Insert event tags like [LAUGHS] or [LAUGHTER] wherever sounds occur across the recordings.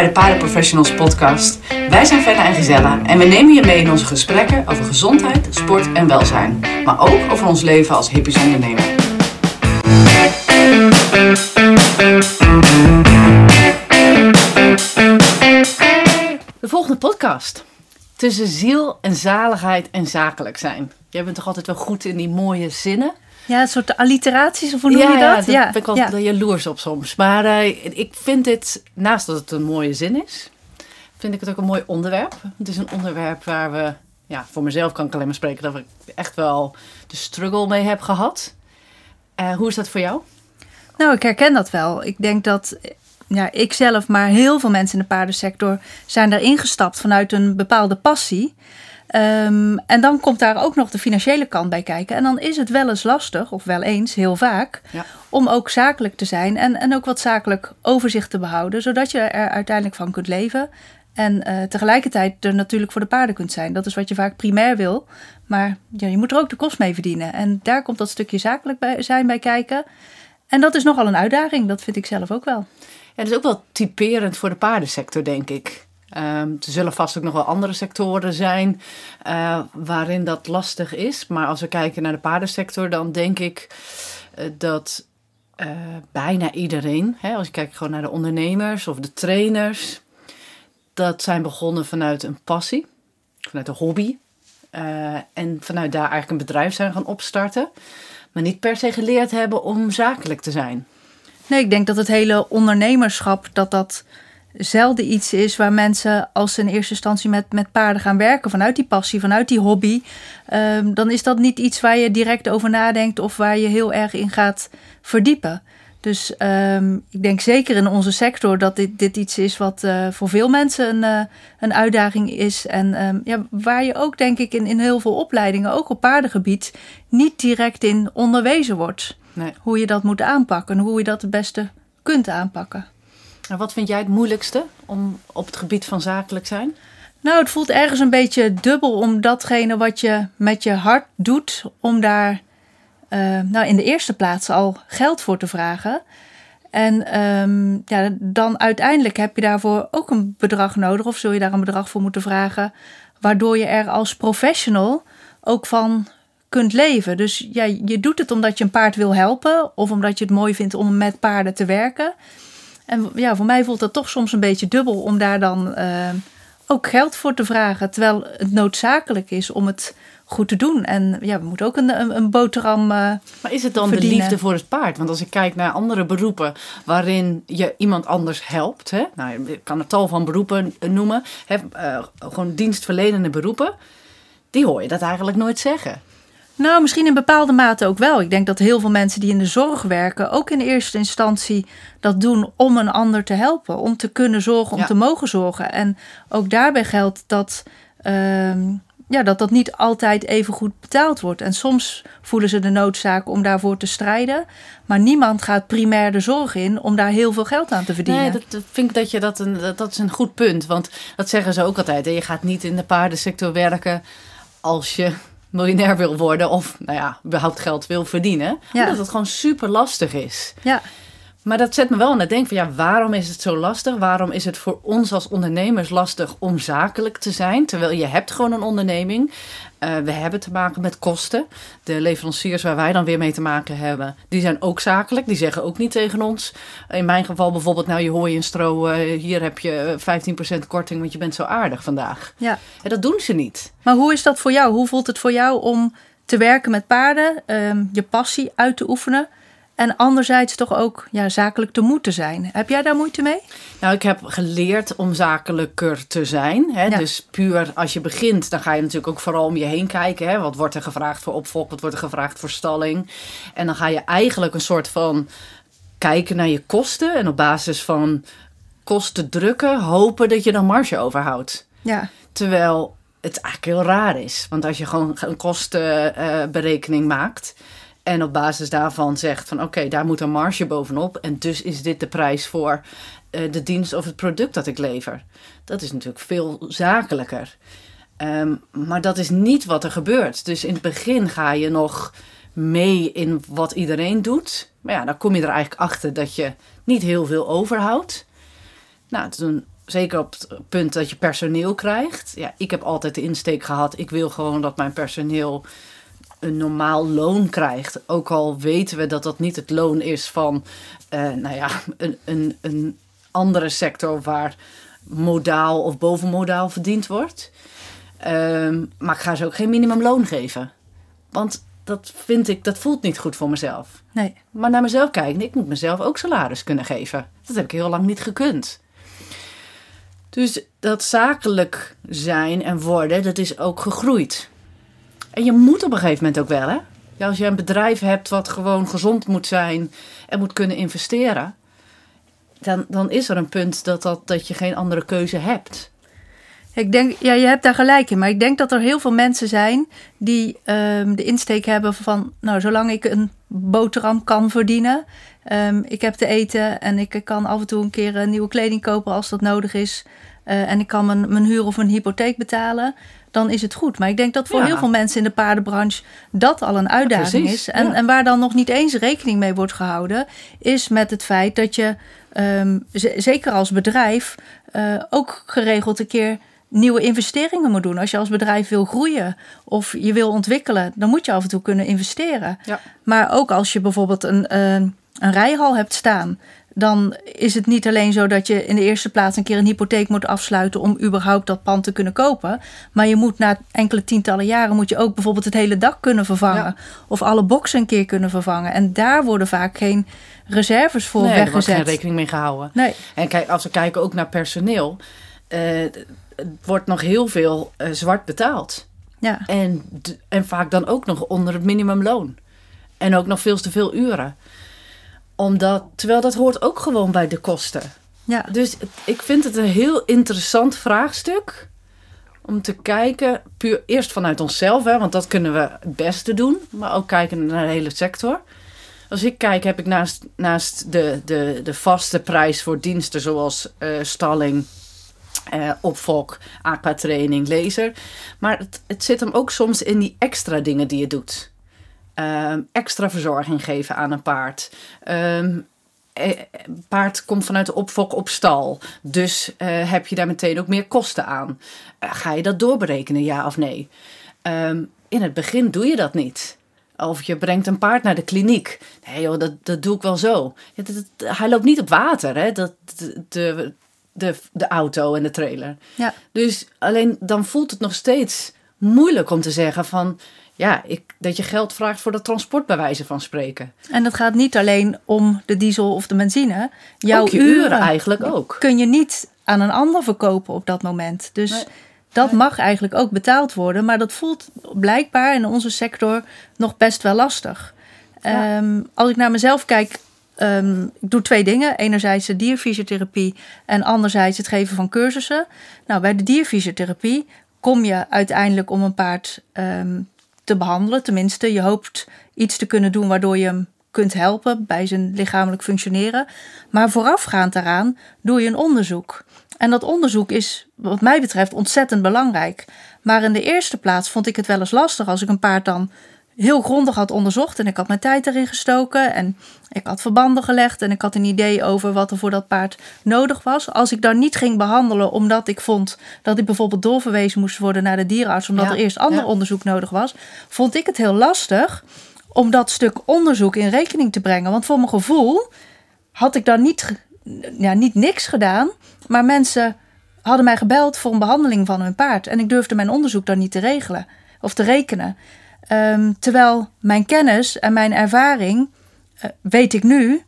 bij de Paardenprofessionals podcast. Wij zijn Fenna en Gisella en we nemen je mee in onze gesprekken over gezondheid, sport en welzijn. Maar ook over ons leven als hippies ondernemer. De volgende podcast. Tussen ziel en zaligheid en zakelijk zijn. Jij bent toch altijd wel goed in die mooie zinnen? Ja, een soort alliteraties, of hoe noem je dat? Ja, daar ben ik wel jaloers op soms. Maar uh, ik vind dit, naast dat het een mooie zin is, vind ik het ook een mooi onderwerp. Het is een onderwerp waar we, ja, voor mezelf kan ik alleen maar spreken, dat ik echt wel de struggle mee heb gehad. Uh, hoe is dat voor jou? Nou, ik herken dat wel. Ik denk dat ja, ik zelf, maar heel veel mensen in de paardensector zijn daarin gestapt vanuit een bepaalde passie. Um, en dan komt daar ook nog de financiële kant bij kijken. En dan is het wel eens lastig, of wel eens heel vaak, ja. om ook zakelijk te zijn en, en ook wat zakelijk overzicht te behouden, zodat je er uiteindelijk van kunt leven. En uh, tegelijkertijd er natuurlijk voor de paarden kunt zijn. Dat is wat je vaak primair wil. Maar ja, je moet er ook de kost mee verdienen. En daar komt dat stukje zakelijk bij, zijn bij kijken. En dat is nogal een uitdaging, dat vind ik zelf ook wel. Ja, dat is ook wel typerend voor de paardensector, denk ik. Um, er zullen vast ook nog wel andere sectoren zijn uh, waarin dat lastig is. Maar als we kijken naar de paardensector, dan denk ik uh, dat uh, bijna iedereen, hè, als je kijkt gewoon naar de ondernemers of de trainers, dat zijn begonnen vanuit een passie, vanuit een hobby. en vanuit daar eigenlijk een bedrijf zijn gaan opstarten. Maar niet per se geleerd hebben om zakelijk te zijn. Nee, ik denk dat het hele ondernemerschap, dat dat zelden iets is waar mensen, als ze in eerste instantie met, met paarden gaan werken, vanuit die passie, vanuit die hobby, um, dan is dat niet iets waar je direct over nadenkt of waar je heel erg in gaat verdiepen. Dus um, ik denk zeker in onze sector dat dit, dit iets is wat uh, voor veel mensen een, uh, een uitdaging is. En um, ja, waar je ook, denk ik, in, in heel veel opleidingen, ook op paardengebied, niet direct in onderwezen wordt. Nee. Hoe je dat moet aanpakken en hoe je dat het beste kunt aanpakken. Wat vind jij het moeilijkste om op het gebied van zakelijk zijn? Nou, het voelt ergens een beetje dubbel om datgene wat je met je hart doet, om daar uh, nou, in de eerste plaats al geld voor te vragen. En um, ja, dan uiteindelijk heb je daarvoor ook een bedrag nodig, of zul je daar een bedrag voor moeten vragen, waardoor je er als professional ook van kunt leven. Dus ja, je doet het omdat je een paard wil helpen, of omdat je het mooi vindt om met paarden te werken. En ja, voor mij voelt dat toch soms een beetje dubbel om daar dan uh, ook geld voor te vragen. Terwijl het noodzakelijk is om het goed te doen. En ja, we moeten ook een, een, boterham. Uh, maar is het dan verdienen. de liefde voor het paard? Want als ik kijk naar andere beroepen waarin je iemand anders helpt, hè? Nou, ik kan een tal van beroepen noemen, hè? Uh, gewoon dienstverlenende beroepen, die hoor je dat eigenlijk nooit zeggen. Nou, misschien in bepaalde mate ook wel. Ik denk dat heel veel mensen die in de zorg werken ook in eerste instantie dat doen om een ander te helpen, om te kunnen zorgen, om ja. te mogen zorgen. En ook daarbij geldt dat, uh, ja, dat dat niet altijd even goed betaald wordt. En soms voelen ze de noodzaak om daarvoor te strijden, maar niemand gaat primair de zorg in om daar heel veel geld aan te verdienen. Nee, dat, dat vind ik dat je dat een dat, dat is een goed punt, want dat zeggen ze ook altijd. Hè? Je gaat niet in de paardensector werken als je miljonair wil worden of, nou ja, überhaupt geld wil verdienen. Ja. Omdat het gewoon super lastig is. Ja. Maar dat zet me wel aan het denken van ja, waarom is het zo lastig? Waarom is het voor ons als ondernemers lastig om zakelijk te zijn? Terwijl je hebt gewoon een onderneming. Uh, we hebben te maken met kosten. De leveranciers waar wij dan weer mee te maken hebben, die zijn ook zakelijk. Die zeggen ook niet tegen ons. In mijn geval bijvoorbeeld, nou je hoor je een stro, uh, hier heb je 15% korting, want je bent zo aardig vandaag. Ja. En dat doen ze niet. Maar hoe is dat voor jou? Hoe voelt het voor jou om te werken met paarden, um, je passie uit te oefenen? En anderzijds toch ook ja, zakelijk te moeten zijn. Heb jij daar moeite mee? Nou, ik heb geleerd om zakelijker te zijn. Hè? Ja. Dus puur als je begint, dan ga je natuurlijk ook vooral om je heen kijken. Hè? Wat wordt er gevraagd voor opvolg? Wat wordt er gevraagd voor stalling? En dan ga je eigenlijk een soort van kijken naar je kosten. En op basis van kosten drukken, hopen dat je dan marge overhoudt. Ja. Terwijl het eigenlijk heel raar is. Want als je gewoon een kostenberekening maakt en op basis daarvan zegt van oké, daar moet een marge bovenop. En dus is dit de prijs voor uh, de dienst of het product dat ik lever. Dat is natuurlijk veel zakelijker. Um, maar dat is niet wat er gebeurt. Dus in het begin ga je nog mee in wat iedereen doet. Maar ja, dan kom je er eigenlijk achter dat je niet heel veel overhoudt. Nou, toen zeker op het punt dat je personeel krijgt. Ja, ik heb altijd de insteek gehad, ik wil gewoon dat mijn personeel een normaal loon krijgt. Ook al weten we dat dat niet het loon is van uh, nou ja, een, een, een andere sector waar modaal of bovenmodaal verdiend wordt. Um, maar ik ga ze ook geen minimumloon geven. Want dat vind ik, dat voelt niet goed voor mezelf. Nee. Maar naar mezelf kijken, ik moet mezelf ook salaris kunnen geven. Dat heb ik heel lang niet gekund. Dus dat zakelijk zijn en worden, dat is ook gegroeid. En je moet op een gegeven moment ook wel, hè? Als je een bedrijf hebt wat gewoon gezond moet zijn en moet kunnen investeren, dan, dan is er een punt dat, dat, dat je geen andere keuze hebt. Ik denk, ja, je hebt daar gelijk in. Maar ik denk dat er heel veel mensen zijn die um, de insteek hebben van, nou, zolang ik een boterham kan verdienen, um, ik heb te eten en ik kan af en toe een keer nieuwe kleding kopen als dat nodig is. Uh, en ik kan mijn, mijn huur of een hypotheek betalen dan is het goed. Maar ik denk dat voor heel veel mensen in de paardenbranche dat al een uitdaging is. En, en waar dan nog niet eens rekening mee wordt gehouden, is met het feit dat je, um, zeker als bedrijf, uh, ook geregeld een keer nieuwe investeringen moet doen. Als je als bedrijf wil groeien of je wil ontwikkelen, dan moet je af en toe kunnen investeren. Maar ook als je bijvoorbeeld een, een, een rijhal hebt staan dan is het niet alleen zo dat je in de eerste plaats een keer een hypotheek moet afsluiten om überhaupt dat pand te kunnen kopen. Maar je moet na enkele tientallen jaren moet je ook bijvoorbeeld het hele dak kunnen vervangen. Of alle boxen een keer kunnen vervangen. En daar worden vaak geen reserves voor nee, weggezet. Er wordt geen rekening mee gehouden. Nee. En kijk, als we kijken ook naar personeel. Uh, wordt nog heel veel uh, zwart betaald. Ja. En, en vaak dan ook nog onder het minimumloon. En ook nog veel te veel uren omdat, terwijl dat hoort ook gewoon bij de kosten. Ja. Dus ik vind het een heel interessant vraagstuk. Om te kijken, puur eerst vanuit onszelf, hè, want dat kunnen we het beste doen. Maar ook kijken naar de hele sector. Als ik kijk, heb ik naast, naast de, de, de vaste prijs voor diensten zoals uh, stalling, uh, opfok, aquatraining, laser. Maar het, het zit hem ook soms in die extra dingen die je doet. Um, extra verzorging geven aan een paard. Um, paard komt vanuit de opfok op stal. Dus uh, heb je daar meteen ook meer kosten aan. Uh, ga je dat doorberekenen, ja of nee? Um, in het begin doe je dat niet. Of je brengt een paard naar de kliniek. Nee joh, dat, dat doe ik wel zo. Ja, dat, dat, hij loopt niet op water, hè? Dat, de, de, de, de auto en de trailer. Ja. Dus alleen dan voelt het nog steeds moeilijk om te zeggen van ja, ik, dat je geld vraagt voor dat transport, bij wijze van spreken. En dat gaat niet alleen om de diesel of de benzine. Jouw uren, uren, eigenlijk ook. Kun je niet aan een ander verkopen op dat moment. Dus nee. dat nee. mag eigenlijk ook betaald worden. Maar dat voelt blijkbaar in onze sector nog best wel lastig. Ja. Um, als ik naar mezelf kijk, um, ik doe twee dingen. Enerzijds de dierfysiotherapie en anderzijds het geven van cursussen. Nou, bij de dierfysiotherapie kom je uiteindelijk om een paard um, te behandelen. Tenminste, je hoopt iets te kunnen doen waardoor je hem kunt helpen bij zijn lichamelijk functioneren. Maar voorafgaand daaraan doe je een onderzoek. En dat onderzoek is, wat mij betreft, ontzettend belangrijk. Maar in de eerste plaats vond ik het wel eens lastig als ik een paard dan heel grondig had onderzocht. En ik had mijn tijd erin gestoken. En ik had verbanden gelegd. En ik had een idee over wat er voor dat paard nodig was. Als ik dan niet ging behandelen omdat ik vond dat ik bijvoorbeeld doorverwezen moest worden naar de dierenarts. Omdat ja, er eerst ander ja. onderzoek nodig was. Vond ik het heel lastig om dat stuk onderzoek in rekening te brengen. Want voor mijn gevoel had ik dan niet, ja, niet niks gedaan. Maar mensen hadden mij gebeld voor een behandeling van hun paard. En ik durfde mijn onderzoek dan niet te regelen of te rekenen. Um, terwijl mijn kennis en mijn ervaring, uh, weet ik nu,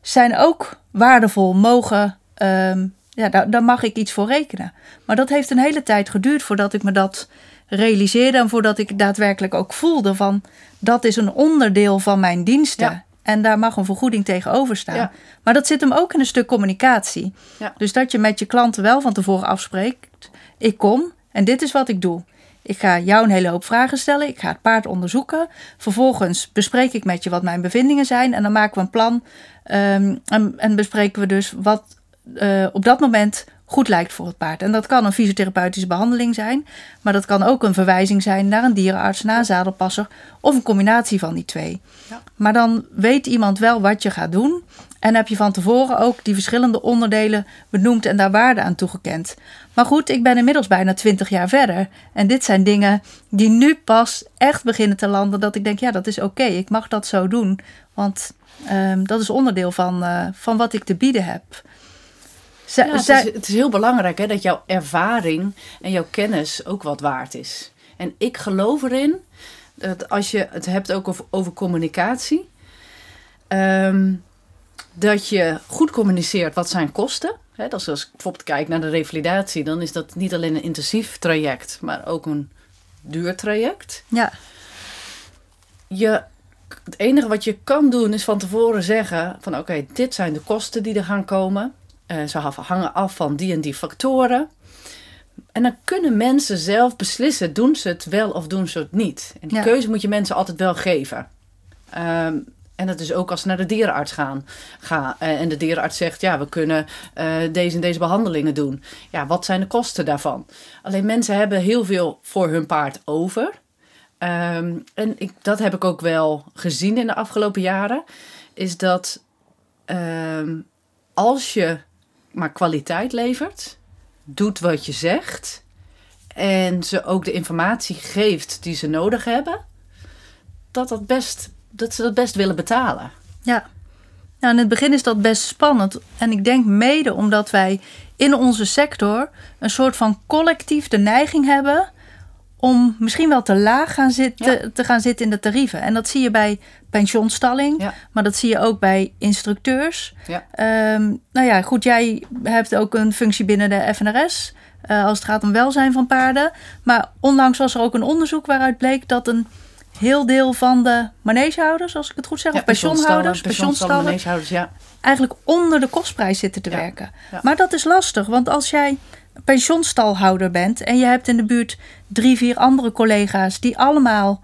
zijn ook waardevol, mogen. Um, ja, daar, daar mag ik iets voor rekenen. Maar dat heeft een hele tijd geduurd voordat ik me dat realiseerde en voordat ik daadwerkelijk ook voelde van dat is een onderdeel van mijn diensten. Ja. En daar mag een vergoeding tegenover staan. Ja. Maar dat zit hem ook in een stuk communicatie. Ja. Dus dat je met je klanten wel van tevoren afspreekt: ik kom en dit is wat ik doe. Ik ga jou een hele hoop vragen stellen. Ik ga het paard onderzoeken. Vervolgens bespreek ik met je wat mijn bevindingen zijn. En dan maken we een plan. Um, en, en, bespreken we dus wat uh, op dat moment goed lijkt voor het paard. En dat kan een fysiotherapeutische behandeling zijn, maar dat kan ook een verwijzing zijn naar een dierenarts, naar een zadelpasser of een combinatie van die twee. Ja. Maar dan weet iemand wel wat je gaat doen en heb je van tevoren ook die verschillende onderdelen benoemd en daar waarde aan toegekend. Maar goed, ik ben inmiddels bijna 20 jaar verder. En dit zijn dingen die nu pas echt beginnen te landen. Dat ik denk, ja, dat is oké. Ik mag dat zo doen. Want ehm, dat is onderdeel van, uh, van wat ik te bieden heb. Ja, het, is, het, is, heel belangrijk hè, dat jouw ervaring en jouw kennis ook wat waard is. En ik geloof erin dat als je het hebt ook over, over communicatie. Um, dat je goed communiceert wat zijn kosten. Dat als ik bijvoorbeeld kijk naar de revalidatie, dan is dat niet alleen een intensief traject, maar ook een duur traject. Ja. Je, het enige wat je kan doen is van tevoren zeggen van oké, dit zijn de kosten die er gaan komen. Uh, ze hangen af van die en die factoren. En dan kunnen mensen zelf beslissen, doen ze het wel of doen ze het niet. En die keuze moet je mensen altijd wel geven. Um, en dat is ook als ze naar de dierenarts gaan. Ga, eh, en de dierenarts zegt, ja, we kunnen uh, deze en deze behandelingen doen. Ja, wat zijn de kosten daarvan? Alleen mensen hebben heel veel voor hun paard over. Um, en ik, dat heb ik ook wel gezien in de afgelopen jaren. Is dat um, als je maar kwaliteit levert, doet wat je zegt... en ze ook de informatie geeft die ze nodig hebben... dat dat best dat ze dat best willen betalen. Ja. Nou, in het begin is dat best spannend. En ik denk mede omdat wij in onze sector een soort van collectief de neiging hebben om misschien wel te laag gaan zitten, te gaan zitten in de tarieven. En dat zie je bij pensioenstalling, maar dat zie je ook bij instructeurs. Ja. Um, nou ja, goed, jij hebt ook een functie binnen de FNRS uh, als het gaat om welzijn van paarden. Maar onlangs was er ook een onderzoek waaruit bleek dat een heel deel van de manegehouders, als ik het goed zeg, of pensioenhouders, pensioenstallen, manegehouders, ja. eigenlijk onder de kostprijs zitten te werken. Maar dat is lastig, want als jij pensioenstalhouder bent en je hebt in de buurt drie, vier andere collega's die allemaal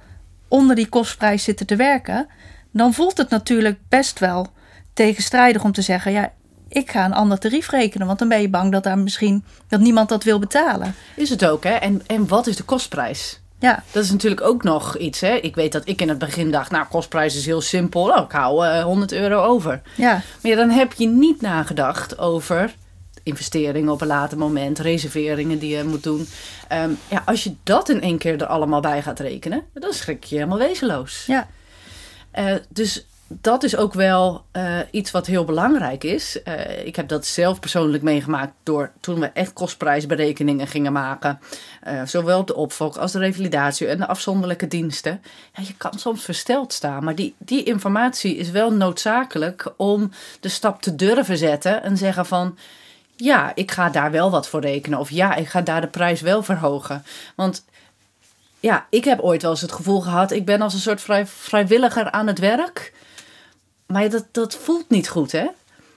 onder die kostprijs zitten te werken, dan voelt het natuurlijk best wel tegenstrijdig om te zeggen, ja, ik ga een ander tarief rekenen, want dan ben je bang dat daar misschien dat niemand dat wil betalen. Is het ook, hè? En, en wat is de kostprijs? Ja. Dat is natuurlijk ook nog iets. Hè? Ik weet dat ik in het begin dacht, nou, kostprijs is heel simpel. Oh, ik hou uh, eh, 100 euro over. Ja. Maar ja, dan heb je niet nagedacht over investeringen op een later moment, reserveringen die je moet doen. Um, ja, als je dat in één keer er allemaal bij gaat rekenen, dan schrik je helemaal wezenloos. Ja. Uh, dus dat is ook wel uh, iets wat heel belangrijk is. Uh, ik heb dat zelf persoonlijk meegemaakt door toen we echt kostprijsberekeningen gingen maken. Uh, zowel de opvolg als de revalidatie en de afzonderlijke diensten. Ja, je kan soms versteld staan, maar die, die informatie is wel noodzakelijk om de stap te durven zetten en zeggen van. Ja, ik ga daar wel wat voor rekenen. Of ja, ik ga daar de prijs wel verhogen. Want ja, ik heb ooit wel eens het gevoel gehad, ik ben als een soort vrij, vrijwilliger aan het werk. Maar dat, dat voelt niet goed, hè?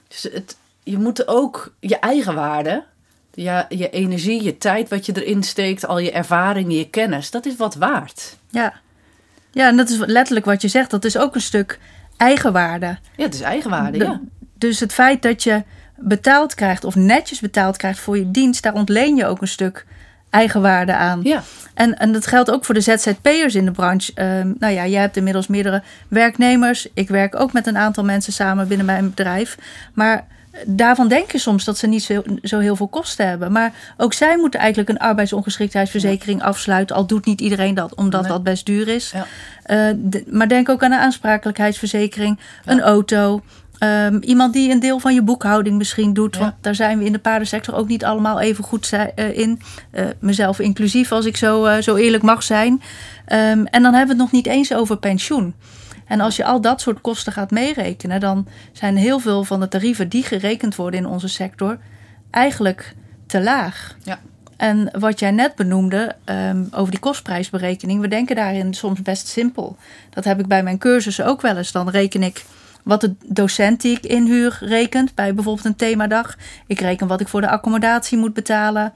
Dus het, je moet ook je eigen waarde, ja, je energie, je tijd wat je erin steekt, al je ervaringen, je kennis, dat is wat waard. Ja. Ja, en dat is letterlijk wat je zegt. Dat is ook een stuk eigenwaarde. Ja, het is eigenwaarde, ja. Dus het feit dat je betaald krijgt of netjes betaald krijgt voor je dienst, daar ontleen je ook een stuk eigenwaarde aan. Ja. En, en dat geldt ook voor de ZZP'ers in de branche. Um, nou ja, jij hebt inmiddels meerdere werknemers. Ik werk ook met een aantal mensen samen binnen mijn bedrijf. Maar daarvan denk je soms dat ze niet zo, zo heel veel kosten hebben. Maar ook zij moeten eigenlijk een arbeidsongeschiktheidsverzekering afsluiten. Al doet niet iedereen dat, omdat dat best duur is. Ja. Uh, maar denk ook aan een aansprakelijkheidsverzekering, een auto. Um, iemand die een deel van je boekhouding misschien doet. Want daar zijn we in de paardensector ook niet allemaal even goed uh, in. Uh, mezelf inclusief, als ik zo, uh, zo eerlijk mag zijn. Um, en dan hebben we het nog niet eens over pensioen. En als je al dat soort kosten gaat meerekenen, dan zijn heel veel van de tarieven die gerekend worden in onze sector eigenlijk te laag. Ja. En wat jij net benoemde um, over die kostprijsberekening, we denken daarin soms best simpel. Dat heb ik bij mijn cursussen ook wel eens. Dan reken ik wat de docent die ik inhuur rekent bij bijvoorbeeld een themadag. Ik reken wat ik voor de accommodatie moet betalen.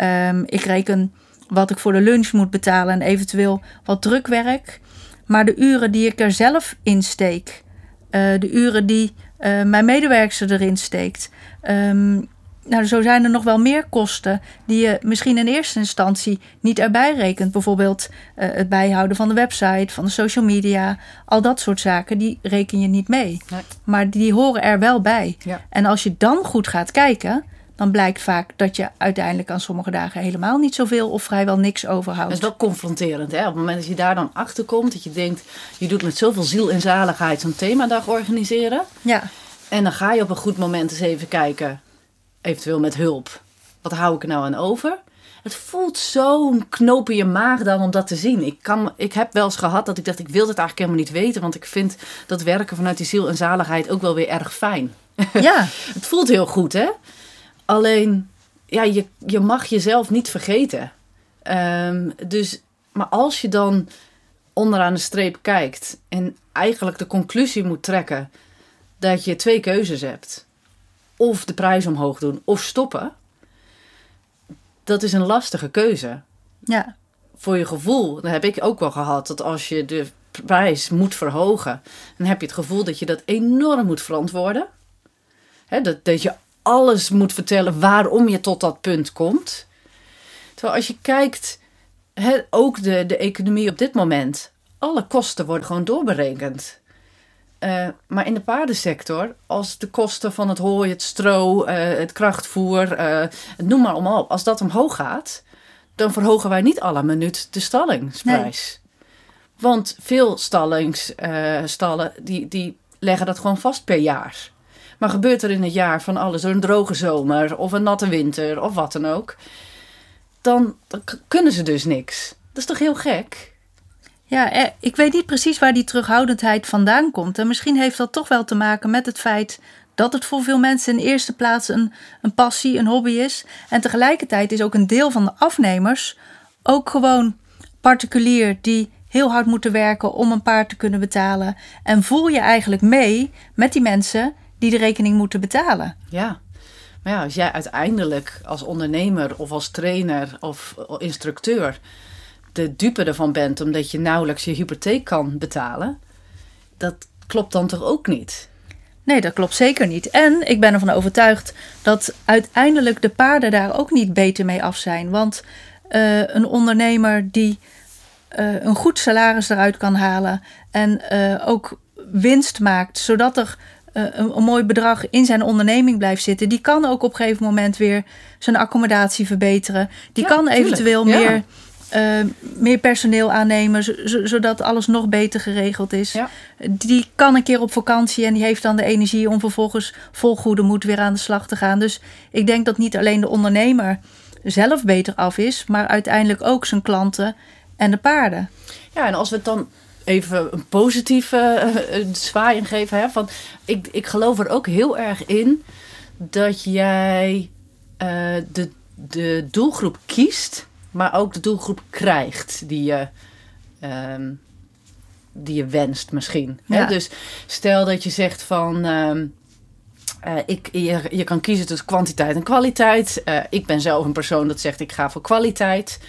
Um, ik reken wat ik voor de lunch moet betalen en eventueel wat drukwerk. Maar de uren die ik er zelf in steek, uh, de uren die uh, mijn medewerkster erin steekt, um, nou, zo zijn er nog wel meer kosten die je misschien in eerste instantie niet erbij rekent. Bijvoorbeeld uh, het bijhouden van de website, van de social media, al dat soort zaken, die reken je niet mee. Nee. Maar die horen er wel bij. Ja. En als je dan goed gaat kijken, dan blijkt vaak dat je uiteindelijk aan sommige dagen helemaal niet zoveel of vrijwel niks overhoudt. Dat is wel confronterend. Hè? Op het moment dat je daar dan achter komt, dat je denkt, je doet met zoveel ziel en zaligheid zo'n themadag organiseren. Ja. En dan ga je op een goed moment eens even kijken, eventueel met hulp. Wat hou ik er nou aan over? Het voelt zo'n knoop in je maag dan om dat te zien. Ik, kan, ik heb wel eens gehad dat ik dacht, ik wil het eigenlijk helemaal niet weten. Want ik vind dat werken vanuit die ziel en zaligheid ook wel weer erg fijn. [LAUGHS] Ja. het voelt heel goed, hè? Alleen, ja, je, je mag jezelf niet vergeten. Ehm, dus, maar als je dan onderaan de streep kijkt en eigenlijk de conclusie moet trekken dat je twee keuzes hebt. Of de prijs omhoog doen of stoppen. Dat is een lastige keuze. Ja. Voor je gevoel, dat heb ik ook wel gehad, dat als je de prijs moet verhogen, dan heb je het gevoel dat je dat enorm moet verantwoorden. dat, dat je alles moet vertellen waarom je tot dat punt komt. Terwijl als je kijkt, ook de, de economie op dit moment, alle kosten worden gewoon doorberekend. Uh, maar in de paardensector, als de kosten van het hooi, het stro, uh, het krachtvoer, uh, noem maar op, als dat omhoog gaat, dan verhogen wij niet alle minuut de stallingsprijs. Nee. Want veel stallings, stallen die, die leggen dat gewoon vast per jaar. Maar gebeurt er in het jaar van alles, een droge zomer of een natte winter of wat dan ook, dan, dan kunnen ze dus niks. Dat is toch heel gek? Ja, eh, ik weet niet precies waar die terughoudendheid vandaan komt. En misschien heeft dat toch wel te maken met het feit dat het voor veel mensen in eerste plaats een, een passie, een hobby is. En tegelijkertijd is ook een deel van de afnemers ook gewoon particulier die heel hard moeten werken om een paard te kunnen betalen. En voel je eigenlijk mee met die mensen die de rekening moeten betalen. Ja. Maar ja, als jij uiteindelijk als ondernemer of als trainer of instructeur de dupe ervan bent omdat je nauwelijks je hypotheek kan betalen, dat klopt dan toch ook niet? Nee, dat klopt zeker niet. En ik ben ervan overtuigd dat uiteindelijk de paarden daar ook niet beter mee af zijn. Want uh, een ondernemer die uh, een goed salaris eruit kan halen en uh, ook winst maakt, zodat er een, een, mooi bedrag in zijn onderneming blijft zitten, die kan ook op een gegeven moment weer zijn accommodatie verbeteren. Die kan eventueel meer, uh, meer personeel aannemen, zodat alles nog beter geregeld is. Ja. Die kan een keer op vakantie en die heeft dan de energie om vervolgens vol goede moed weer aan de slag te gaan. Dus ik denk dat niet alleen de ondernemer zelf beter af is, maar uiteindelijk ook zijn klanten en de paarden. Ja, en als we het dan even een positieve uh, zwaai geven. Hè? Van, ik, ik geloof er ook heel erg in dat jij uh, de, de doelgroep kiest, maar ook de doelgroep krijgt die je, um, die je wenst misschien. Ja. Hè? Dus stel dat je zegt van... Um, uh, ik, je, je kan kiezen tussen kwantiteit en kwaliteit. Uh, ik ben zelf een persoon dat zegt ik ga voor kwaliteit.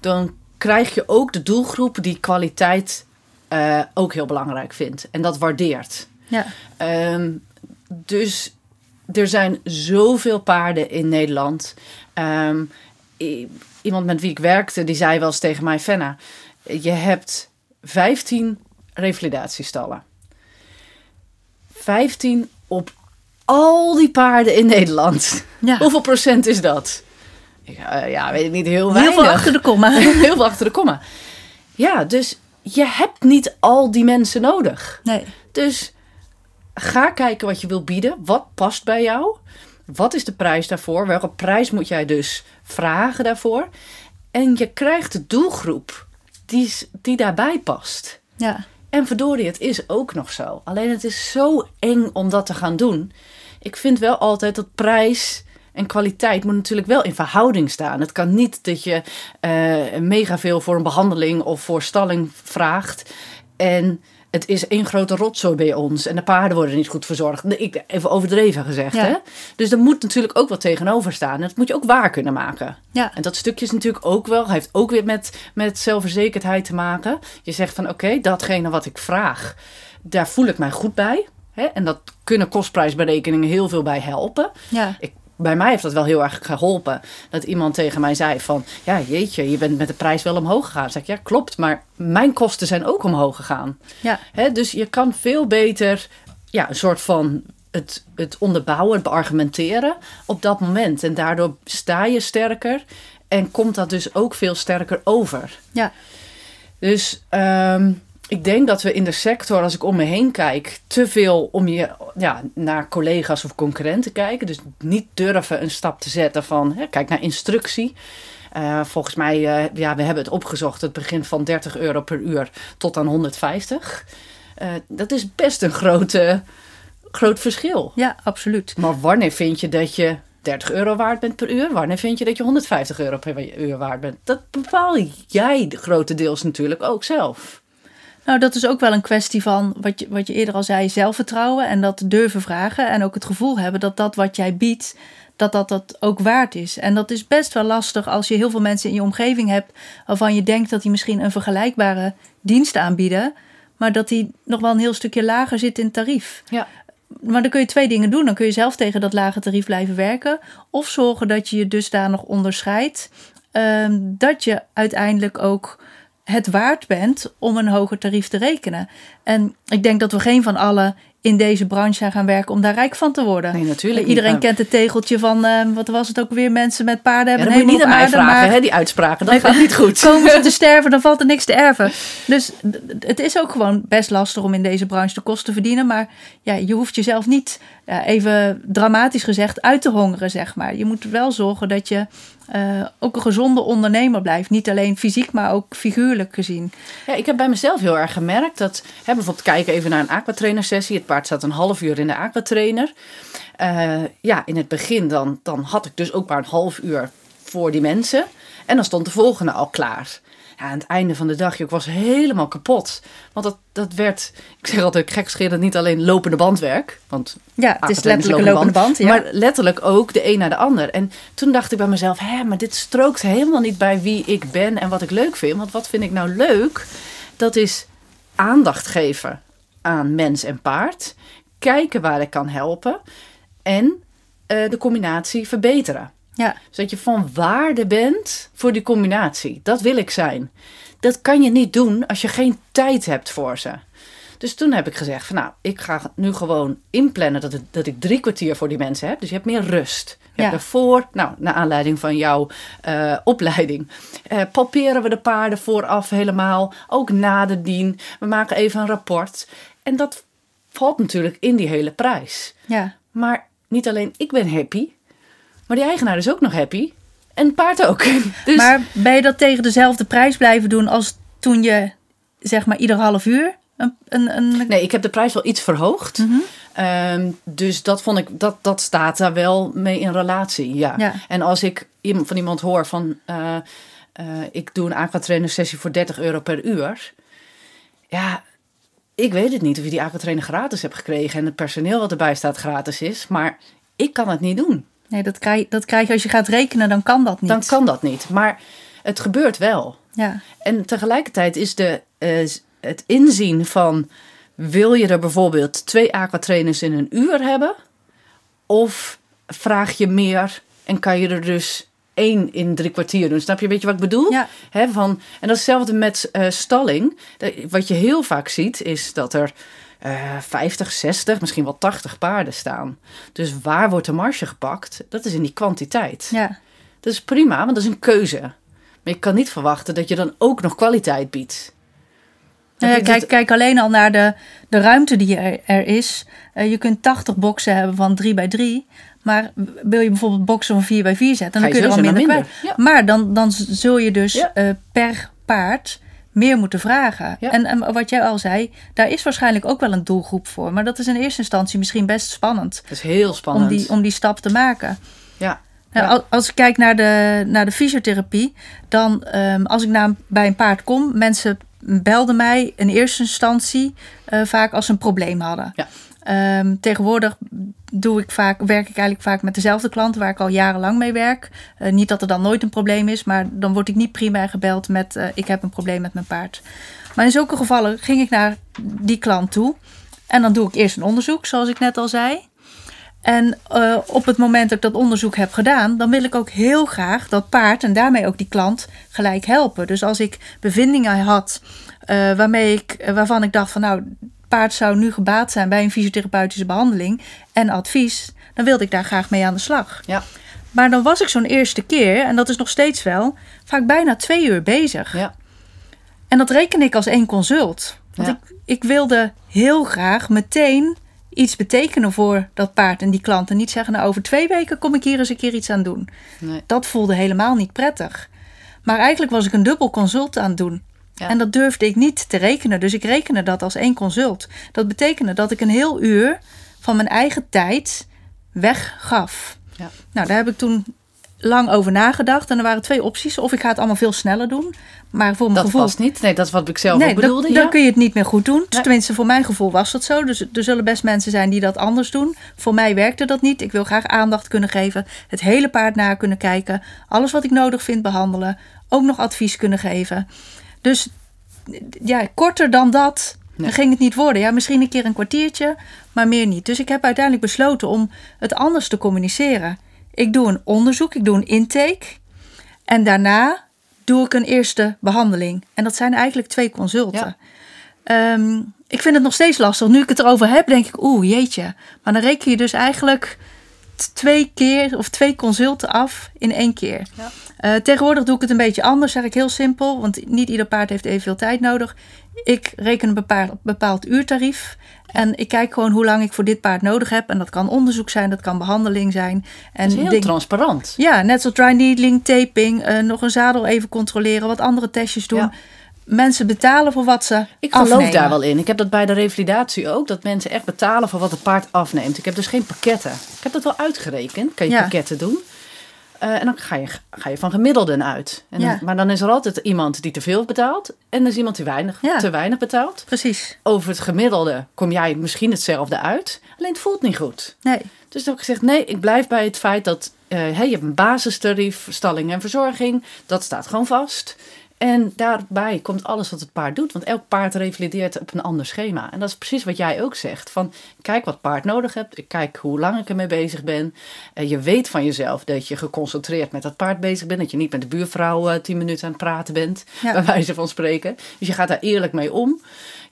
Dan krijg je ook de doelgroep die kwaliteit uh, ook heel belangrijk vindt. En dat waardeert. Ja. Um, dus er zijn zoveel paarden in Nederland. Um, iemand met wie ik werkte, die zei wel eens tegen mij: Fenna, je hebt 15 revalidatiestallen. 15 op al die paarden in Nederland. Ja. [LAUGHS] Hoeveel procent is dat? Uh, ja, weet ik niet, heel weinig. Heel veel achter de komma. [LAUGHS] heel veel achter de komma. Ja, dus je hebt niet al die mensen nodig. Nee. Dus ga kijken wat je wil bieden. Wat past bij jou? Wat is de prijs daarvoor? Welke prijs moet jij dus vragen daarvoor? En je krijgt de doelgroep die, die daarbij past. Ja. En verdorie, het is ook nog zo. Alleen het is zo eng om dat te gaan doen. Ik vind wel altijd dat prijs en kwaliteit moet natuurlijk wel in verhouding staan. Het kan niet dat je uh, mega veel voor een behandeling of voor stalling vraagt. En het is één grote rotzooi bij ons. En de paarden worden niet goed verzorgd. Ik, even overdreven gezegd. Hè? Dus er moet natuurlijk ook wat tegenover staan. En dat moet je ook waar kunnen maken. Ja. En dat stukje is natuurlijk ook wel, heeft ook weer met, met zelfverzekerdheid te maken. Je zegt van oké, datgene wat ik vraag, daar voel ik mij goed bij. Hè? En dat kunnen kostprijsberekeningen heel veel bij helpen. Ja. Ik bij mij heeft dat wel heel erg geholpen. Dat iemand tegen mij zei van, ja jeetje, je bent met de prijs wel omhoog gegaan. Dan zeg ik, ja klopt, maar mijn kosten zijn ook omhoog gegaan. Ja. Hè, dus je kan veel beter ja, een soort van het, het onderbouwen, het beargumenteren op dat moment. En daardoor sta je sterker en komt dat dus ook veel sterker over. Ja. Dus ehm, ik denk dat we in de sector, als ik om me heen kijk, te veel om je ja, naar collega's of concurrenten kijken. Dus niet durven een stap te zetten van, hè, kijk naar instructie. Uh, volgens mij, uh, ja, we hebben het opgezocht. Het begint van 30 euro per uur tot aan 150. Uh, dat is best een grote, groot verschil. Ja, absoluut. Maar wanneer vind je dat je 30 euro waard bent per uur? Wanneer vind je dat je 150 euro per uur waard bent? Dat bepaal jij grotendeels natuurlijk ook zelf. Nou, dat is ook wel een kwestie van wat je, wat je eerder al zei, zelfvertrouwen en dat durven vragen. En ook het gevoel hebben dat dat wat jij biedt, dat dat, dat ook waard is. En dat is best wel lastig als je heel veel mensen in je omgeving hebt waarvan je denkt dat die misschien een vergelijkbare dienst aanbieden, maar dat die nog wel een heel stukje lager zit in tarief. Ja. Maar dan kun je twee dingen doen. Dan kun je zelf tegen dat lage tarief blijven werken. Of zorgen dat je je dus daar nog onderscheidt. Ehm, dat je uiteindelijk ook het waard bent om een hoger tarief te rekenen. En ik denk dat we geen van allen in deze branche gaan werken om daar rijk van te worden. Nee, natuurlijk. Iedereen niet, kent het tegeltje van, uh, wat was het ook weer, mensen met paarden hebben ja, dan moet je niet aan vragen, maar... hè, die uitspraken. Dat gaat niet goed. Komen ze te [LAUGHS] sterven, dan valt er niks te erven. Dus het is ook gewoon best lastig om in deze branche de kosten te verdienen. Maar ja, je hoeft jezelf niet, ja, even dramatisch gezegd, uit te hongeren, zeg maar. Je moet wel zorgen dat je uh, ook een gezonde ondernemer blijft. Niet alleen fysiek, maar ook figuurlijk gezien. Ja, ik heb bij mezelf heel erg gemerkt dat, hè, bijvoorbeeld kijken even naar een aquatrainer sessie. Het paard staat een half uur in de aquatrainer. Uh, ja, in het begin dan, dan had ik dus ook maar een half uur voor die mensen. En dan stond de volgende al klaar. Ja, aan het einde van de dag, ik was helemaal kapot. Want dat, dat werd, ik zeg altijd gekscherend, niet alleen lopende bandwerk. Want ja, het is letterlijk een lopende band. ja. Maar letterlijk ook de een naar de ander. En toen dacht ik bij mezelf, hé, maar dit strookt helemaal niet bij wie ik ben en wat ik leuk vind. Want wat vind ik nou leuk? Dat is aandacht geven aan mens en paard. Kijken waar ik kan helpen. En uh, de combinatie verbeteren. Ja. Zodat je van waarde bent voor die combinatie. Dat wil ik zijn. Dat kan je niet doen als je geen tijd hebt voor ze. Dus toen heb ik gezegd van nou, ik ga nu gewoon inplannen dat, het, dat ik drie kwartier voor die mensen heb. Dus je hebt meer rust. Je Ja. nou, naar aanleiding van jouw eh, opleiding, eh, palperen we de paarden vooraf helemaal. Ook na de dien. We maken even een rapport. En dat valt natuurlijk in die hele prijs. Ja. Maar niet alleen ik ben happy, maar die eigenaar is ook nog happy. En het paard ook. [LAUGHS] Dus Maar ben je dat tegen dezelfde prijs blijven doen als toen je, zeg maar, ieder half uur een... een, een... nee, ik heb de prijs wel iets verhoogd. Mhm. Ehm, dus dat vond ik, dat, dat staat daar wel mee in relatie. Ja. Ja. En als ik van iemand hoor van eh, eh, ik doe een aquatrainer sessie voor 30 euro per uur. Ja, ik weet het niet of je die aquatrainer gratis hebt gekregen en het personeel wat erbij staat gratis is. Maar ik kan het niet doen. Nee, dat krijg, dat krijg je als je gaat rekenen, dan kan dat niet. Dan kan dat niet. Maar het gebeurt wel. Ja, En tegelijkertijd is de, eh, het inzien van... wil je er bijvoorbeeld twee aquatrainers in een uur hebben? Of vraag je meer en kan je er dus één in drie kwartier doen? Snap je een beetje wat ik bedoel? Ja. Hè, van, en dat is hetzelfde met eh, stalling. Wat je heel vaak ziet is dat er... eh 50, 60, misschien wel 80 paarden staan. Dus waar wordt de marge gepakt? Dat is in die kwantiteit. ja, Dat is prima, want dat is een keuze. Maar je kan niet verwachten dat je dan ook nog kwaliteit biedt. Nou ja, je kijk, kijk alleen al naar de, de ruimte die er, er is. Eh, je kunt 80 boxen hebben van 3 bij 3. Maar wil je bijvoorbeeld boxen van 4 bij 4 zetten, dan kun je er al minder minder, Maar dan, dan zul je dus Ja. eh, per paard meer moeten vragen. Ja. En, en wat jij al zei, daar is waarschijnlijk ook wel een doelgroep voor. Maar dat is in eerste instantie misschien best spannend. Dat is heel spannend. Om die, om die stap te maken. Ja. Nou, Ja. al- Als ik kijk naar de, naar de fysiotherapie, dan ehm, als ik naar, bij een paard kom, mensen belden mij in eerste instantie eh, vaak als ze een probleem hadden. Ja. Ehm, tegenwoordig doe ik vaak, werk ik eigenlijk vaak met dezelfde klanten waar ik al jarenlang mee werk. Eh, niet dat er dan nooit een probleem is, maar dan word ik niet primair gebeld met eh, ik heb een probleem met mijn paard. Maar in zulke gevallen ging ik naar die klant toe en dan doe ik eerst een onderzoek, zoals ik net al zei. En uh, op het moment dat ik dat onderzoek heb gedaan, dan wil ik ook heel graag dat paard en daarmee ook die klant gelijk helpen. Dus als ik bevindingen had waarmee ik, waarvan ik dacht van nou, paard zou nu gebaat zijn bij een fysiotherapeutische behandeling en advies, dan wilde ik daar graag mee aan de slag. Ja. Maar dan was ik zo'n eerste keer, en dat is nog steeds wel, vaak bijna twee uur bezig. Ja. En dat reken ik als één consult. Want Ja. ik, ik wilde heel graag meteen iets betekenen voor dat paard en die klant. En niet zeggen, nou over twee weken kom ik hier eens een keer iets aan doen. Nee. Dat voelde helemaal niet prettig. Maar eigenlijk was ik een dubbel consult aan het doen. Ja. En dat durfde ik niet te rekenen. Dus ik rekende dat als één consult. Dat betekende dat ik een heel uur van mijn eigen tijd weggaf. Ja. Nou, daar heb ik toen lang over nagedacht. En er waren twee opties. Of ik ga het allemaal veel sneller doen. Maar voor mijn Dat gevoel... past niet. Nee, dat is wat ik zelf Nee, ook dan, bedoelde. dan ja. kun je het niet meer goed doen. Nee. Tenminste, voor mijn gevoel was dat zo. Dus er zullen best mensen zijn die dat anders doen. Voor mij werkte dat niet. Ik wil graag aandacht kunnen geven. Het hele paard na kunnen kijken. Alles wat ik nodig vind behandelen. Ook nog advies kunnen geven. Dus ja, korter dan dat Nee. ging het niet worden. Ja, misschien een keer een kwartiertje, maar meer niet. Dus ik heb uiteindelijk besloten om het anders te communiceren. Ik doe een onderzoek, ik doe een intake. En daarna doe ik een eerste behandeling. En dat zijn eigenlijk twee consulten. Ehm, ik vind het nog steeds lastig. Nu ik het erover heb, denk ik, oeh, jeetje. Maar dan reken je dus eigenlijk twee keer of twee consulten af in één keer. Ja. Eh, tegenwoordig doe ik het een beetje anders, zeg ik heel simpel. Want niet ieder paard heeft evenveel tijd nodig. Ik reken een bepaald, bepaald uurtarief. En ik kijk gewoon hoe lang ik voor dit paard nodig heb. En dat kan onderzoek zijn, dat kan behandeling zijn. En Dat is heel ding- transparant. ja, net zoals dry needling, taping, eh, nog een zadel even controleren, wat andere testjes doen. Ja. Mensen betalen voor wat ze Ik geloof afnemen. daar wel in. Ik heb dat bij de revalidatie ook. Dat mensen echt betalen voor wat het paard afneemt. Ik heb dus geen pakketten. Ik heb dat wel uitgerekend. Kan je Ja. pakketten doen. Eh, en dan ga je, ga je van gemiddelden uit. En dan-. Maar dan is er altijd iemand die te veel betaalt. En er is iemand die weinig, Ja. te weinig betaalt. Precies. Over het gemiddelde kom jij misschien hetzelfde uit. Alleen het voelt niet goed. Nee. Dus toen heb ik gezegd, nee, ik blijf bij het feit dat eh, hè, je hebt een basistarief, stalling en verzorging. Dat staat gewoon vast. En daarbij komt alles wat het paard doet. Want elk paard revalideert op een ander schema. En dat is precies wat jij ook zegt. Van, kijk wat paard nodig hebt. Ik kijk hoe lang ik ermee bezig ben. En je weet van jezelf dat je geconcentreerd met dat paard bezig bent. Dat je niet met de buurvrouw eh, tien minuten aan het praten bent. Ja. Bij wijze van spreken. Dus je gaat daar eerlijk mee om.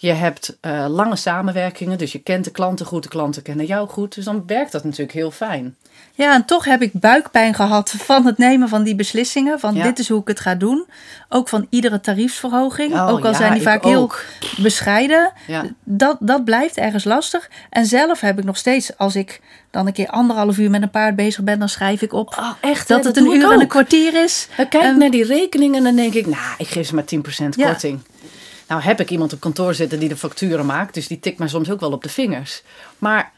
Je hebt eh, lange samenwerkingen. Dus je kent de klanten goed. De klanten kennen jou goed. Dus dan werkt dat natuurlijk heel fijn. Ja, en toch heb ik buikpijn gehad van het nemen van die beslissingen. Van Ja. dit is hoe ik het ga doen. Ook van iedere tariefsverhoging. Oh, ook al ja, zijn die ik vaak ook. heel bescheiden. Ja. Dat, dat blijft ergens lastig. En zelf heb ik nog steeds, als ik dan een keer anderhalf uur met een paard bezig ben, dan schrijf ik op Oh, echt? dat hè? het een ik uur en een kwartier is. Dan kijk ik Ehm, naar die rekening en dan denk ik, nou, ik geef ze maar 10% Ja. korting. Nou heb ik iemand op kantoor zitten die de facturen maakt, dus die tikt mij soms ook wel op de vingers. Maar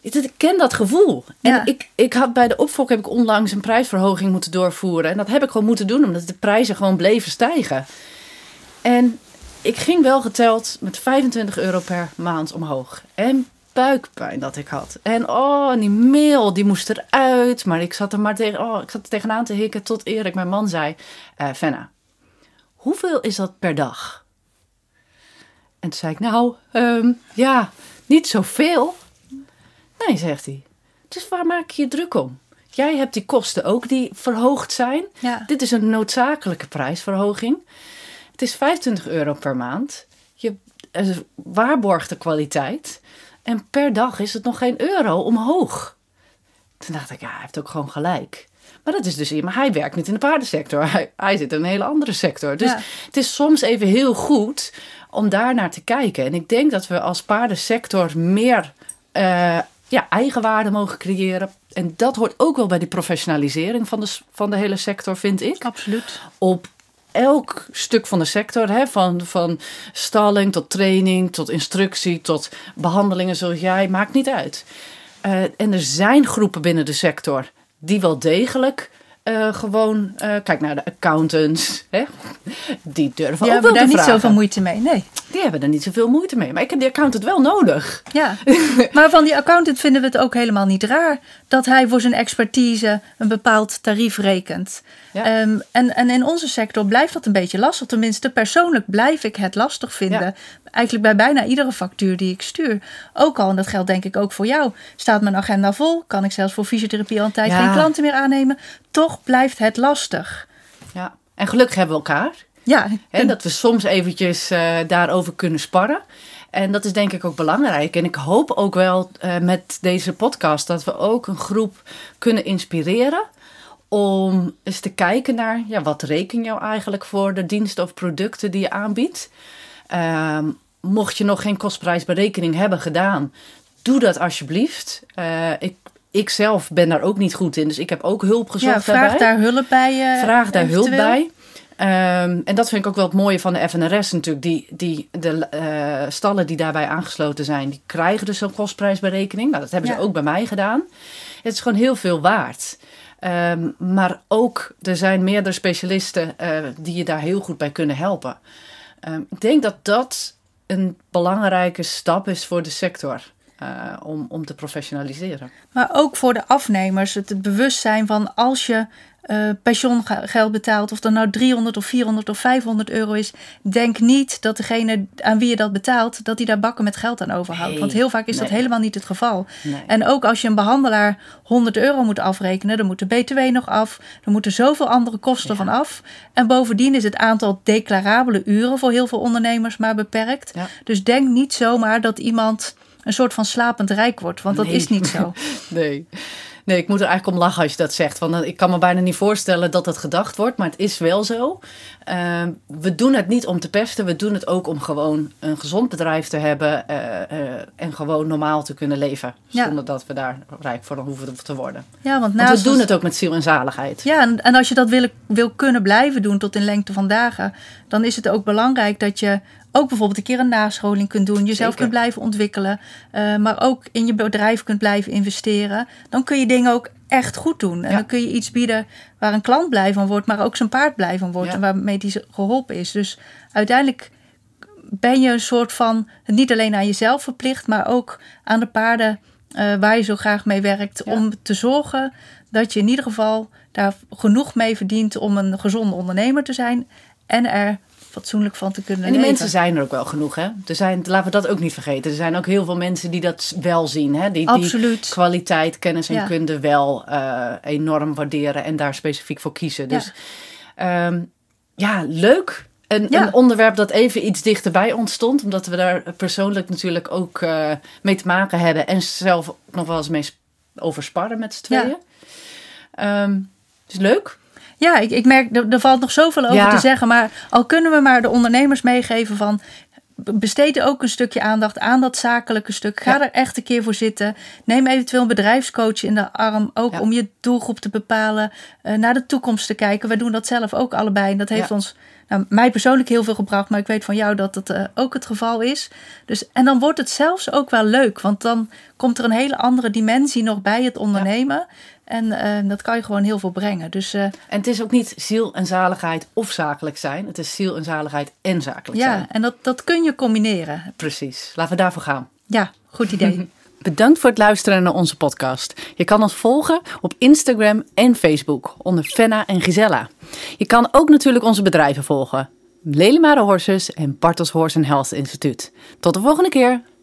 ik ken dat gevoel. En Ja. ik, ik had bij de opvolk heb ik onlangs een prijsverhoging moeten doorvoeren. En dat heb ik gewoon moeten doen, omdat de prijzen gewoon bleven stijgen. En ik ging wel geteld met 25 euro per maand omhoog. En buikpijn dat ik had. En oh, en die mail die moest eruit. Maar ik zat er maar tegen, oh, ik zat er tegenaan te hikken tot Erik, mijn man, zei: Fenna, hoeveel is dat per dag? En toen zei ik: Nou, ehm, ja, niet zoveel. Nee, zegt hij. Dus waar maak je je druk om? Jij hebt die kosten ook die verhoogd zijn. Ja. Dit is een noodzakelijke prijsverhoging. Het is 25 euro per maand. Je eh, waarborgt de kwaliteit. En per dag is het nog geen euro omhoog. Toen dacht ik, ja, hij heeft ook gewoon gelijk. Maar dat is dus maar hij werkt niet in de paardensector. Hij, hij zit in een hele andere sector. Dus Ja. het is soms even heel goed om daar naar te kijken. En ik denk dat we als paardensector meer eh, ja, eigenwaarde mogen creëren. En dat hoort ook wel bij die professionalisering van de, van de hele sector, vind ik Absoluut. op elk stuk van de sector, hè, van, van stalling tot training, tot instructie, tot behandelingen zoals jij, maakt niet uit. Eh, en er zijn groepen binnen de sector die wel degelijk eh, gewoon, eh, kijk naar de accountants, hè, die durven Ja, ook wel daar niet zoveel moeite mee. Nee. Die hebben er niet zoveel moeite mee. Maar ik heb die accountant wel nodig. Ja, [LAUGHS] maar van die accountant vinden we het ook helemaal niet raar dat hij voor zijn expertise een bepaald tarief rekent. Ja. Ehm, en, en in onze sector blijft dat een beetje lastig. Tenminste, persoonlijk blijf ik het lastig vinden. Eigenlijk bij bijna iedere factuur die ik stuur. Ook al, en dat geldt denk ik ook voor jou, staat mijn agenda vol. Kan ik zelfs voor fysiotherapie al een tijd geen klanten meer aannemen. Toch blijft het lastig. Ja, en gelukkig hebben we elkaar. Ja. En dat we soms eventjes uh, daarover kunnen sparren. En dat is denk ik ook belangrijk. En ik hoop ook wel uh, met deze podcast dat we ook een groep kunnen inspireren om eens te kijken naar ja, wat reken je eigenlijk voor de diensten of producten die je aanbiedt. Uh, mocht je nog geen kostprijsberekening hebben gedaan, doe dat alsjeblieft. Uh, ik, ik zelf ben daar ook niet goed in, dus ik heb ook hulp gezocht. Ja, vraag daar hulp bij. Uh, vraag daar hulp bij. Um, en dat vind ik ook wel het mooie van de FNRS natuurlijk. Die, die, de uh, stallen die daarbij aangesloten zijn, die krijgen dus zo'n kostprijsberekening. Nou, dat hebben ze ook bij mij gedaan. Het is gewoon heel veel waard. Um, maar ook, er zijn meerdere specialisten uh, die je daar heel goed bij kunnen helpen. Um, ik denk dat dat een belangrijke stap is voor de sector. Uh, om, om te professionaliseren. Maar ook voor de afnemers, het bewustzijn van als je uh, pensioengeld betaalt, of dat nou 300 of 400 of 500 euro is, denk niet dat degene aan wie je dat betaalt, dat hij daar bakken met geld aan overhoudt. Want heel vaak is dat helemaal niet het geval. Nee. En ook als je een behandelaar 100 euro moet afrekenen, dan moet de BTW nog af, er moeten zoveel andere kosten ja. van af. En bovendien is het aantal declarabele uren voor heel veel ondernemers maar beperkt. Ja. Dus denk niet zomaar dat iemand een soort van slapend rijk wordt, want dat is niet zo. [LAUGHS] nee. Nee, ik moet er eigenlijk om lachen als je dat zegt. Want ik kan me bijna niet voorstellen dat dat gedacht wordt, maar het is wel zo. Uh, we doen het niet om te pesten, we doen het ook om gewoon een gezond bedrijf te hebben uh, uh, en gewoon normaal te kunnen leven. Ja. Zonder dat we daar rijk voor hoeven te worden. Ja, want, want we doen het ook met ziel en zaligheid. Ja, en, en als je dat wil, wil kunnen blijven doen tot in lengte van dagen, dan is het ook belangrijk dat je ook bijvoorbeeld een keer een nascholing kunt doen, jezelf Zeker. kunt blijven ontwikkelen, uh, maar ook in je bedrijf kunt blijven investeren. Dan kun je dingen ook echt goed doen. En ja. dan kun je iets bieden waar een klant blij van wordt, maar ook zijn paard blij van wordt ja. en waarmee die geholpen is. Dus uiteindelijk ben je een soort van niet alleen aan jezelf verplicht, maar ook aan de paarden uh, waar je zo graag mee werkt, ja. om te zorgen dat je in ieder geval daar genoeg mee verdient om een gezonde ondernemer te zijn en er fatsoenlijk van te kunnen En die leven. mensen zijn er ook wel genoeg, hè? Er zijn, laten we dat ook niet vergeten. Er zijn ook heel veel mensen die dat wel zien, hè? Die, Absoluut. die kwaliteit, kennis en ja. kunde wel uh, enorm waarderen en daar specifiek voor kiezen. Dus ja, um, ja leuk. Een, ja. een, onderwerp dat even iets dichterbij ontstond, omdat we daar persoonlijk natuurlijk ook uh, mee te maken hebben en zelf nog wel eens mee over sparren met z'n tweeën. Ja. Um, dus leuk. Ja, ik, ik merk, er, er valt nog zoveel over ja. te zeggen. Maar al kunnen we maar de ondernemers meegeven van besteed ook een stukje aandacht aan dat zakelijke stuk. Ga ja. er echt een keer voor zitten. Neem eventueel een bedrijfscoach in de arm, ook ja. om je doelgroep te bepalen, uh, naar de toekomst te kijken. Wij doen dat zelf ook allebei en dat heeft ja. ons, nou, mij persoonlijk heel veel gebracht, maar ik weet van jou dat dat uh, ook het geval is. Dus, en dan wordt het zelfs ook wel leuk, want dan komt er een hele andere dimensie nog bij het ondernemen. En uh, dat kan je gewoon heel veel brengen. Dus, uh, en het is ook niet ziel en zaligheid of zakelijk zijn. Het is ziel en zaligheid en zakelijk ja, zijn. Ja, en dat, dat kun je combineren. Precies. Laten we daarvoor gaan. Ja, goed idee. [LAUGHS] Bedankt voor het luisteren naar onze podcast. Je kan ons volgen op Instagram en Facebook onder Fenna en Gisella. Je kan ook natuurlijk onze bedrijven volgen. Lelimare Horses en Bartels Horse Health Instituut. Tot de volgende keer.